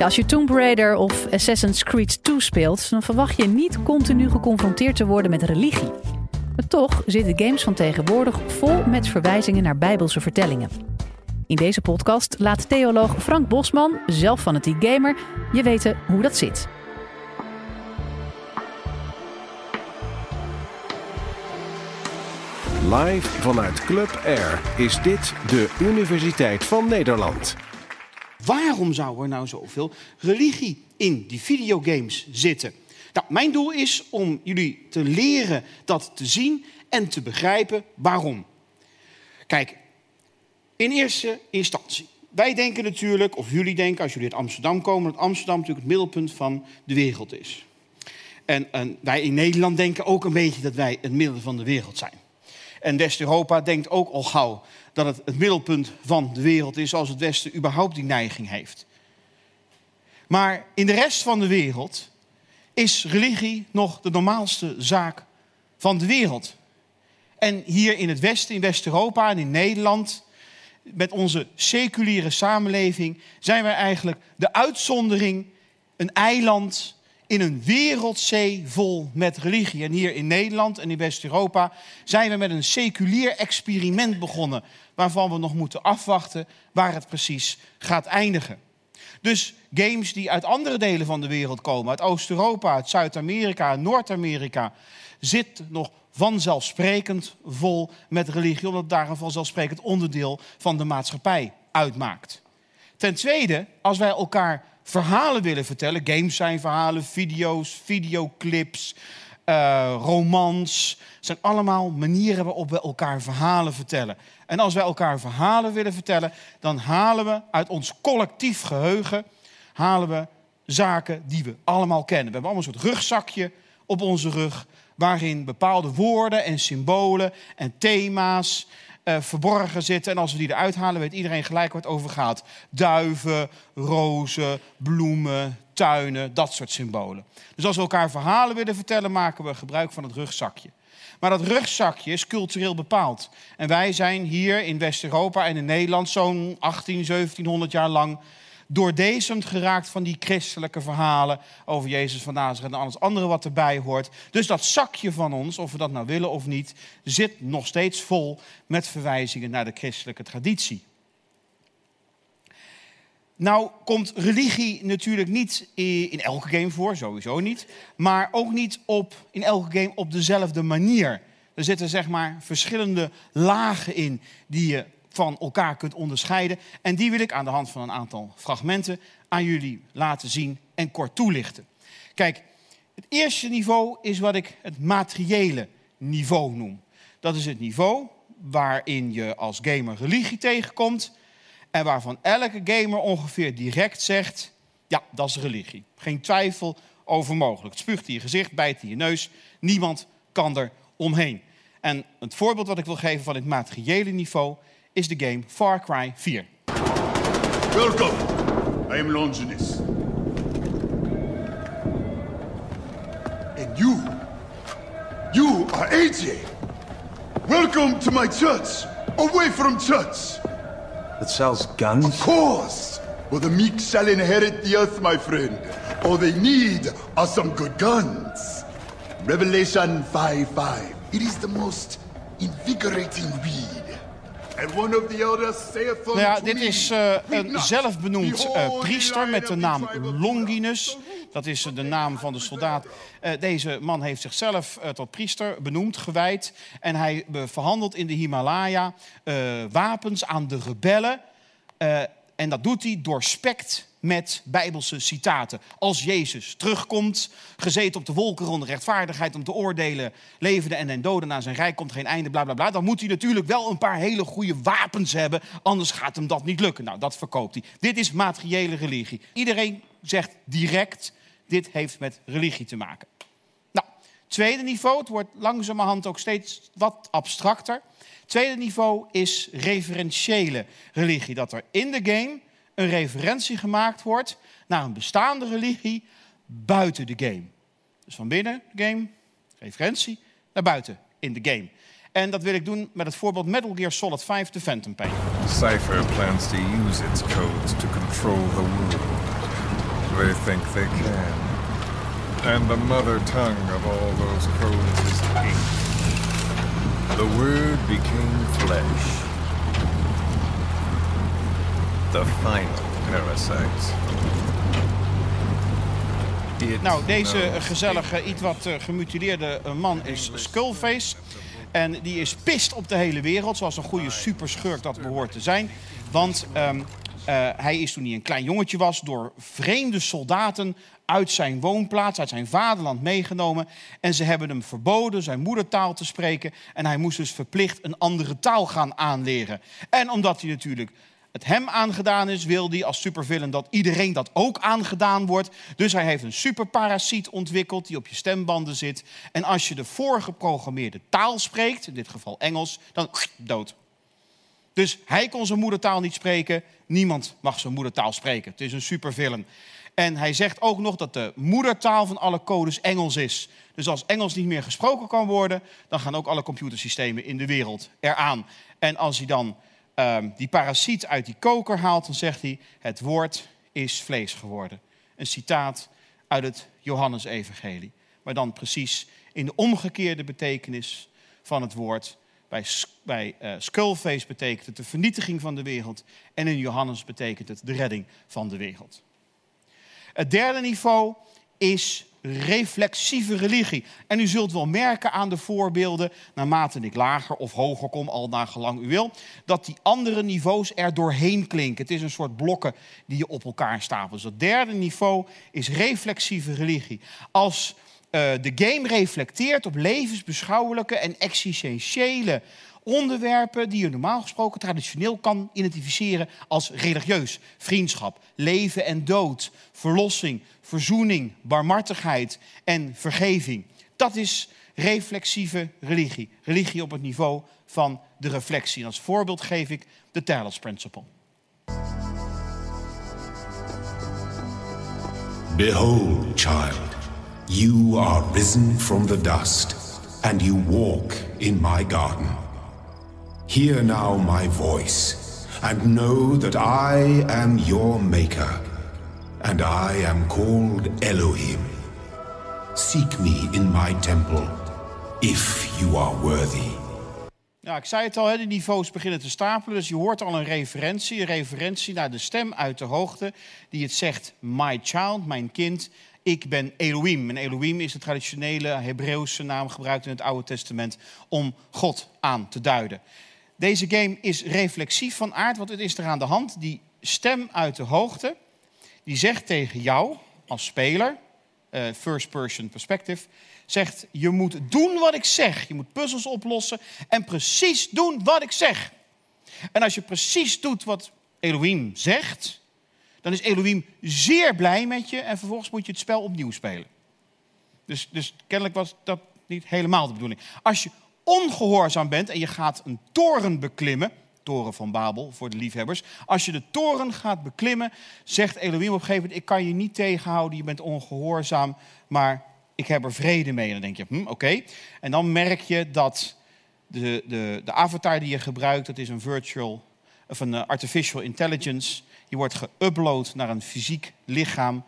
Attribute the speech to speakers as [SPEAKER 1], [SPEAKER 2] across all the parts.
[SPEAKER 1] Als je Tomb Raider of Assassin's Creed 2 speelt, dan verwacht je niet continu geconfronteerd te worden met religie. Maar toch zitten games van tegenwoordig vol met verwijzingen naar bijbelse vertellingen. In deze podcast laat theoloog Frank Bosman, zelf fanatiek gamer, je weten hoe dat zit.
[SPEAKER 2] Live vanuit Club Air is dit de Universiteit van Nederland.
[SPEAKER 3] Waarom zou er nou zoveel religie in die videogames zitten? Nou, mijn doel is om jullie te leren dat te zien en te begrijpen waarom. Kijk, in eerste instantie. Wij denken natuurlijk, of jullie denken als jullie uit Amsterdam komen, dat Amsterdam natuurlijk het middelpunt van de wereld is. En, en wij in Nederland denken ook een beetje dat wij het midden van de wereld zijn. En West-Europa denkt ook al gauw dat het het middelpunt van de wereld is, als het Westen überhaupt die neiging heeft. Maar in de rest van de wereld is religie nog de normaalste zaak van de wereld. En hier in het Westen, in West-Europa en in Nederland, met onze seculiere samenleving, zijn wij eigenlijk de uitzondering, een eiland in een wereldzee vol met religie. En hier in Nederland en in West-Europa zijn we met een seculier experiment begonnen, waarvan we nog moeten afwachten waar het precies gaat eindigen. Dus games die uit andere delen van de wereld komen, uit Oost-Europa, uit Zuid-Amerika, Noord-Amerika, zitten nog vanzelfsprekend vol met religie, omdat daar een vanzelfsprekend onderdeel van de maatschappij uitmaakt. Ten tweede, als wij elkaar verhalen willen vertellen, games zijn verhalen, video's, videoclips, uh, romans, zijn allemaal manieren waarop we elkaar verhalen vertellen. En als wij elkaar verhalen willen vertellen, dan halen we uit ons collectief geheugen halen we zaken die we allemaal kennen. We hebben allemaal een soort rugzakje op onze rug waarin bepaalde woorden en symbolen en thema's uh, verborgen zitten. En als we die eruit halen, weet iedereen gelijk waar het over gaat. Duiven, rozen, bloemen, tuinen, dat soort symbolen. Dus als we elkaar verhalen willen vertellen, maken we gebruik van het rugzakje. Maar dat rugzakje is cultureel bepaald. En wij zijn hier in West-Europa en in Nederland zo'n 18, 1700 jaar lang doordezemd geraakt van die christelijke verhalen over Jezus van Nazareth en alles andere wat erbij hoort. Dus dat zakje van ons, of we dat nou willen of niet, zit nog steeds vol met verwijzingen naar de christelijke traditie. Nou komt religie natuurlijk niet in elke game voor, sowieso niet. Maar ook niet op, in elke game op dezelfde manier. Er zitten zeg maar verschillende lagen in die je van elkaar kunt onderscheiden. En die wil ik aan de hand van een aantal fragmenten aan jullie laten zien en kort toelichten. Kijk, het eerste niveau is wat ik het materiële niveau noem. Dat is het niveau waarin je als gamer religie tegenkomt en waarvan elke gamer ongeveer direct zegt: ja, dat is religie. Geen twijfel over mogelijk. Het spuugt in je gezicht, bijt in je neus. Niemand kan er omheen. En het voorbeeld wat ik wil geven van het materiële niveau is de game Far Cry 4.
[SPEAKER 4] Welcome. I am Longinus. And you, you are AJ. Welcome to my church. Away from church.
[SPEAKER 5] That sells guns?
[SPEAKER 4] Of course. Well, the meek shall inherit the earth, my friend. All they need are some good guns. Revelation 5-5. It is the most invigorating read.
[SPEAKER 3] Nou ja, dit is uh, een zelfbenoemd uh, priester met de naam Longinus. Dat is de naam van de soldaat. Uh, deze man heeft zichzelf tot priester benoemd, gewijd. En hij verhandelt in de Himalaya wapens aan de rebellen. En dat doet hij doorspekt met bijbelse citaten. Als Jezus terugkomt, gezeten op de wolken rond de rechtvaardigheid om te oordelen, levende en den doden na zijn rijk komt geen einde, bla bla bla. Dan moet hij natuurlijk wel een paar hele goede wapens hebben, anders gaat hem dat niet lukken. Nou, dat verkoopt hij. Dit is materiële religie. Iedereen zegt direct, dit heeft met religie te maken. Tweede niveau, het wordt langzamerhand ook steeds wat abstracter. Tweede niveau is referentiële religie. Dat er in de game een referentie gemaakt wordt naar een bestaande religie buiten de game. Dus van binnen de game, referentie, naar buiten in de game. En dat wil ik doen met het voorbeeld Metal Gear Solid 5, The Phantom Pain.
[SPEAKER 6] Cypher plans to use its codes to control the world. They think they can. And the mother tongue of all those crows is ink. The word became flesh. The final parasite. It
[SPEAKER 3] Nou, deze gezellige, iets wat eh, gemutileerde eh, man is Skullface. En die is pist op de hele wereld, zoals een goede superschurk dat behoort te zijn. Want eh, hij is toen hij een klein jongetje was, door vreemde soldaten uit zijn woonplaats, uit zijn vaderland meegenomen. En ze hebben hem verboden zijn moedertaal te spreken. En hij moest dus verplicht een andere taal gaan aanleren. En omdat hij natuurlijk het hem aangedaan is, wil hij als supervillain dat iedereen dat ook aangedaan wordt. Dus hij heeft een superparasiet ontwikkeld die op je stembanden zit. En als je de voorgeprogrammeerde taal spreekt, in dit geval Engels, dan dood. Dus hij kon zijn moedertaal niet spreken. Niemand mag zijn moedertaal spreken. Het is een supervillain. En hij zegt ook nog dat de moedertaal van alle codes Engels is. Dus als Engels niet meer gesproken kan worden, dan gaan ook alle computersystemen in de wereld eraan. En als hij dan ehm, die parasiet uit die koker haalt, dan zegt hij: Het woord is vlees geworden. Een citaat uit het Johannesevangelie. Maar dan precies in de omgekeerde betekenis van het woord. Bij, bij eh, Skullface betekent het de vernietiging van de wereld. En in Johannes betekent het de redding van de wereld. Het derde niveau is reflexieve religie. En u zult wel merken aan de voorbeelden, naarmate ik lager of hoger kom, al naar gelang u wil, dat die andere niveaus er doorheen klinken. Het is een soort blokken die je op elkaar stapelt. Dus het derde niveau is reflexieve religie. Als de game reflecteert op levensbeschouwelijke en existentiële onderwerpen die je normaal gesproken traditioneel kan identificeren als religieus. Vriendschap, leven en dood, verlossing, verzoening, barmhartigheid en vergeving. Dat is reflexieve religie. Religie op het niveau van de reflectie. En als voorbeeld geef ik de Talos Principle.
[SPEAKER 7] Behold, child, you are risen from the dust, and you walk in my garden. Hear now my voice, and know that I am your maker, and I am called Elohim. Seek me in my temple, if you are worthy.
[SPEAKER 3] Ja, ik zei het al, de niveaus beginnen te stapelen. Dus je hoort al een referentie. Een referentie naar de stem uit de hoogte. Die het zegt, my child, mijn kind. Ik ben Elohim. En Elohim is de traditionele Hebreeuwse naam gebruikt in het Oude Testament om God aan te duiden. Deze game is reflexief van aard, want het is er aan de hand. Die stem uit de hoogte, die zegt tegen jou als speler, eh, first person perspective, zegt je moet doen wat ik zeg. Je moet puzzels oplossen en precies doen wat ik zeg. En als je precies doet wat Elohim zegt, dan is Elohim zeer blij met je en vervolgens moet je het spel opnieuw spelen. Dus, dus kennelijk was dat niet helemaal de bedoeling. Als je ongehoorzaam bent en je gaat een toren beklimmen, toren van Babel voor de liefhebbers. Als je de toren gaat beklimmen, zegt Elohim op een gegeven moment: Ik kan je niet tegenhouden, je bent ongehoorzaam, maar ik heb er vrede mee. En dan denk je: hm, Oké. En dan merk je dat de, de, de avatar die je gebruikt, dat is een virtual of een eh, artificial intelligence. Die wordt geüpload naar een fysiek lichaam.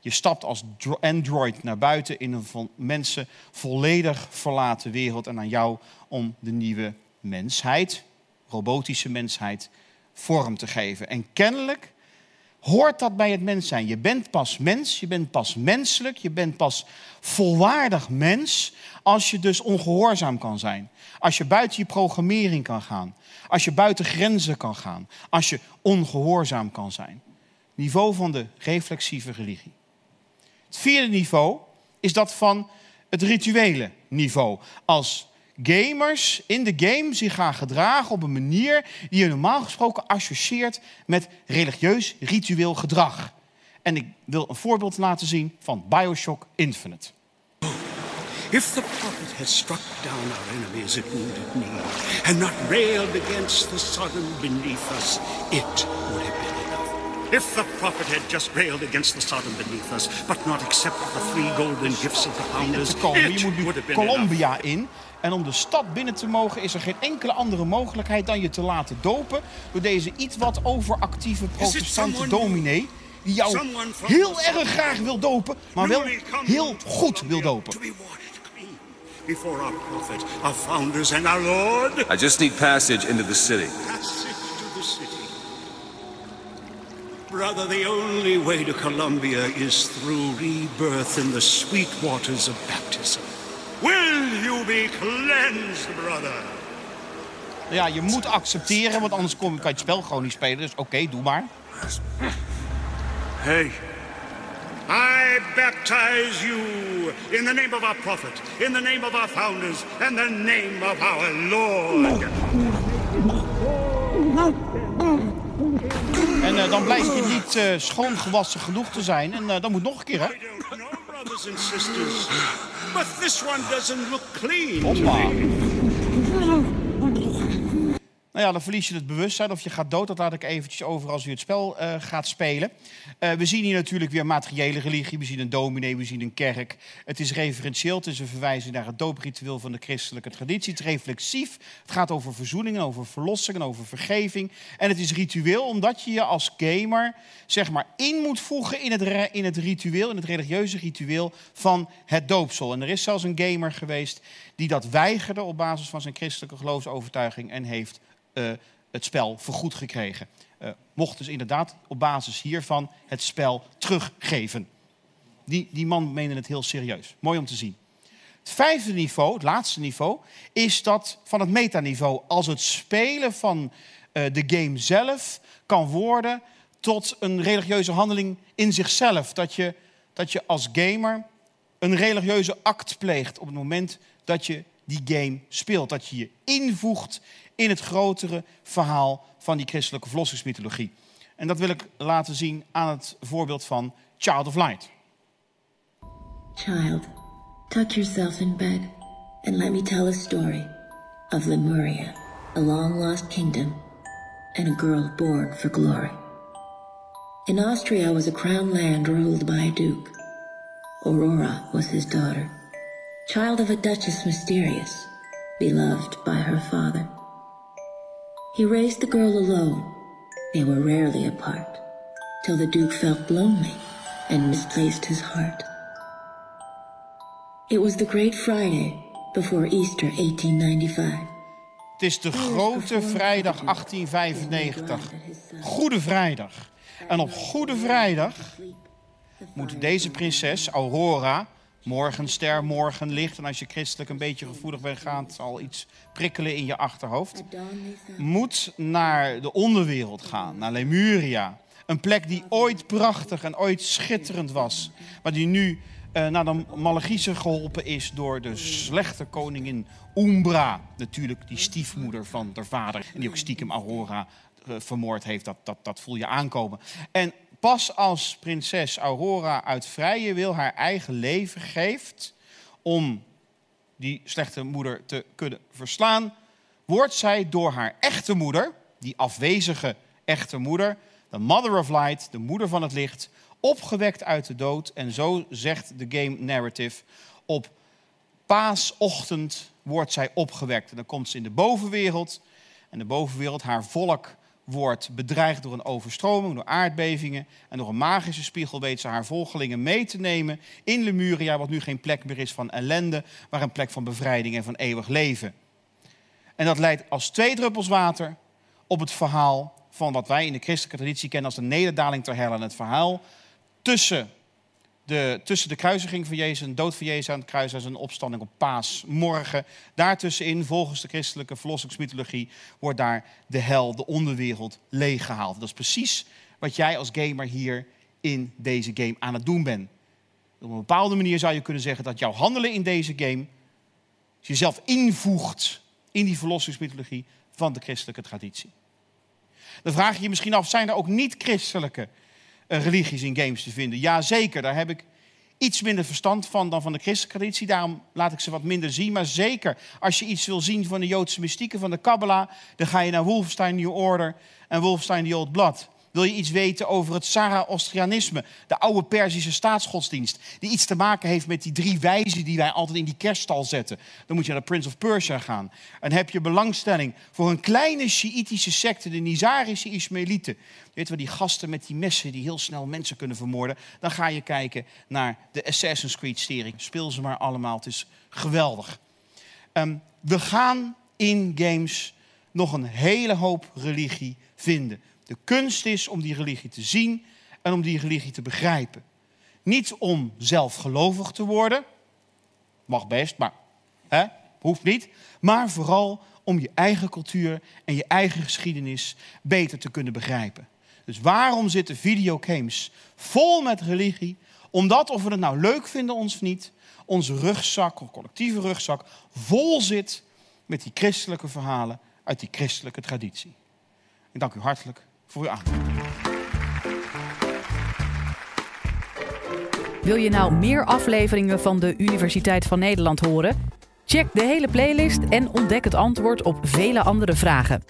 [SPEAKER 3] Je stapt als dro- android naar buiten in een van mensen volledig verlaten wereld. En aan jou om de nieuwe mensheid, robotische mensheid, vorm te geven. En kennelijk hoort dat bij het mens zijn. Je bent pas mens, je bent pas menselijk, je bent pas volwaardig mens als je dus ongehoorzaam kan zijn. Als je buiten je programmering kan gaan. Als je buiten grenzen kan gaan. Als je ongehoorzaam kan zijn. Niveau van de reflexieve religie. Het vierde niveau is dat van het rituele niveau. Als gamers in de game zich gaan gedragen op een manier die je normaal gesproken associeert met religieus ritueel gedrag. En ik wil een voorbeeld laten zien van Bioshock Infinite.
[SPEAKER 8] If the prophet had struck down our enemies at wounded knee and not railed against the Sodom beneath us, it would have been enough. If the prophet had just railed against the Sodom beneath us, but not accepted the three golden gifts of the founders, it would have been enough.
[SPEAKER 3] Colombia in. En om de stad binnen te mogen is er geen enkele andere mogelijkheid dan je te laten dopen door deze iets wat overactieve protestante dominee die jou heel erg graag wil dopen, maar wel heel goed wil dopen.
[SPEAKER 8] To be watered clean before our prophet, our founders, and our Lord.
[SPEAKER 9] I just need passage into the city.
[SPEAKER 8] Passage to the city. Brother, the only way to Columbia is through rebirth in the sweet waters of baptism. Will you be cleansed, brother?
[SPEAKER 3] Ja, je moet accepteren, want anders kan je het spel gewoon niet spelen. Dus oké, doe maar.
[SPEAKER 8] Hey. I baptize you in the name of our prophet, in the name of our founders, and the name of our Lord.
[SPEAKER 3] En eh, dan blijkt je niet eh, schoongewassen genoeg te zijn. En eh, dan moet nog een keer, hè?
[SPEAKER 8] I don't know, brothers and sisters, but this one doesn't look clean to me.
[SPEAKER 3] Nou ja, dan verlies je het bewustzijn of je gaat dood. Dat laat ik eventjes over als u het spel eh, gaat spelen. Eh, we zien hier natuurlijk weer materiële religie. We zien een dominee, we zien een kerk. Het is referentieel, het is een verwijzing naar het doopritueel van de christelijke traditie. Het is reflexief, het gaat over verzoening, over verlossing en over vergeving. En het is ritueel omdat je je als gamer zeg maar in moet voegen in het, in het ritueel, in het religieuze ritueel van het doopsel. En er is zelfs een gamer geweest die dat weigerde op basis van zijn christelijke geloofsovertuiging en heeft eh, het spel vergoed gekregen. Eh, mocht dus inderdaad op basis hiervan het spel teruggeven. Die, die man meende het heel serieus. Mooi om te zien. Het vijfde niveau, het laatste niveau, is dat van het metaniveau. Als het spelen van eh, de game zelf kan worden tot een religieuze handeling in zichzelf. Dat je, dat je als gamer een religieuze act pleegt op het moment dat je die game speelt. Dat je je invoegt in het grotere verhaal van die christelijke verlossingsmythologie. En dat wil ik laten zien aan het voorbeeld van Child of Light.
[SPEAKER 10] Child, tuck yourself in bed and let me tell a story of Lemuria, a long lost kingdom, and a girl born for glory. In Austria was a crown land ruled by a duke. Aurora was his daughter, child of a duchess mysterious, beloved by her father. He raised the girl alone. They were rarely apart, till the duke felt lonely and misplaced his heart. It was the Great Friday before Easter 1895.
[SPEAKER 3] Het is de grote vrijdag 1895. Goede Vrijdag. En op Goede Vrijdag moet deze prinses, Aurora, morgenster, morgenlicht... en als je christelijk een beetje gevoelig bent, gaat zal iets prikkelen in je achterhoofd... moet naar de onderwereld gaan, naar Lemuria. Een plek die ooit prachtig en ooit schitterend was. Maar die nu eh, naar de Malachiese geholpen is door de slechte koningin Umbra. Natuurlijk die stiefmoeder van haar vader. En die ook stiekem Aurora eh, vermoord heeft. Dat, dat, dat voel je aankomen. En pas als prinses Aurora uit vrije wil haar eigen leven geeft... om die slechte moeder te kunnen verslaan... wordt zij door haar echte moeder, die afwezige echte moeder... de Mother of Light, de moeder van het licht opgewekt uit de dood. En zo zegt de game narrative. Op paasochtend wordt zij opgewekt. En dan komt ze in de bovenwereld. En de bovenwereld, haar volk, wordt bedreigd door een overstroming, door aardbevingen. En door een magische spiegel weet ze haar volgelingen mee te nemen in Lemuria, wat nu geen plek meer is van ellende, maar een plek van bevrijding en van eeuwig leven. En dat leidt als twee druppels water op het verhaal van wat wij in de christelijke traditie kennen als de nederdaling ter hel. En het verhaal tussen de, tussen de kruisiging van Jezus en de dood van Jezus aan het kruis en zijn opstanding op paasmorgen. Daartussenin, volgens de christelijke verlossingsmythologie, wordt daar de hel, de onderwereld, leeggehaald. Dat is precies wat jij als gamer hier in deze game aan het doen bent. Op een bepaalde manier zou je kunnen zeggen dat jouw handelen in deze game jezelf invoegt in die verlossingsmythologie van de christelijke traditie. Dan vraag je je misschien af, zijn er ook niet-christelijke religies in games te vinden? Jazeker, daar heb ik iets minder verstand van dan van de christelijke traditie. Daarom laat ik ze wat minder zien. Maar zeker, als je iets wil zien van de Joodse mystieken, van de Kabbalah... dan ga je naar Wolfenstein New Order en Wolfenstein The Old Blood. Wil je iets weten over het Zaraostrianisme, de oude Perzische staatsgodsdienst, die iets te maken heeft met die drie wijzen die wij altijd in die kerststal zetten? Dan moet je naar de Prince of Persia gaan. En heb je belangstelling voor een kleine Sjiitische secte, de Nizarische Ismaëlieten. Weet we die gasten met die messen die heel snel mensen kunnen vermoorden? Dan ga je kijken naar de Assassin's Creed-serie. Speel ze maar allemaal, het is geweldig. Ehm, we gaan in games nog een hele hoop religie vinden. De kunst is om die religie te zien en om die religie te begrijpen. Niet om zelf gelovig te worden, mag best, maar hè, hoeft niet. Maar vooral om je eigen cultuur en je eigen geschiedenis beter te kunnen begrijpen. Dus waarom zitten videogames vol met religie? Omdat, of we het nou leuk vinden of niet, onze rugzak, onze collectieve rugzak, vol zit met die christelijke verhalen uit die christelijke traditie. Ik dank u hartelijk voor uw.
[SPEAKER 1] Wil je nou meer afleveringen van de Universiteit van Nederland horen? Check de hele playlist en ontdek het antwoord op vele andere vragen.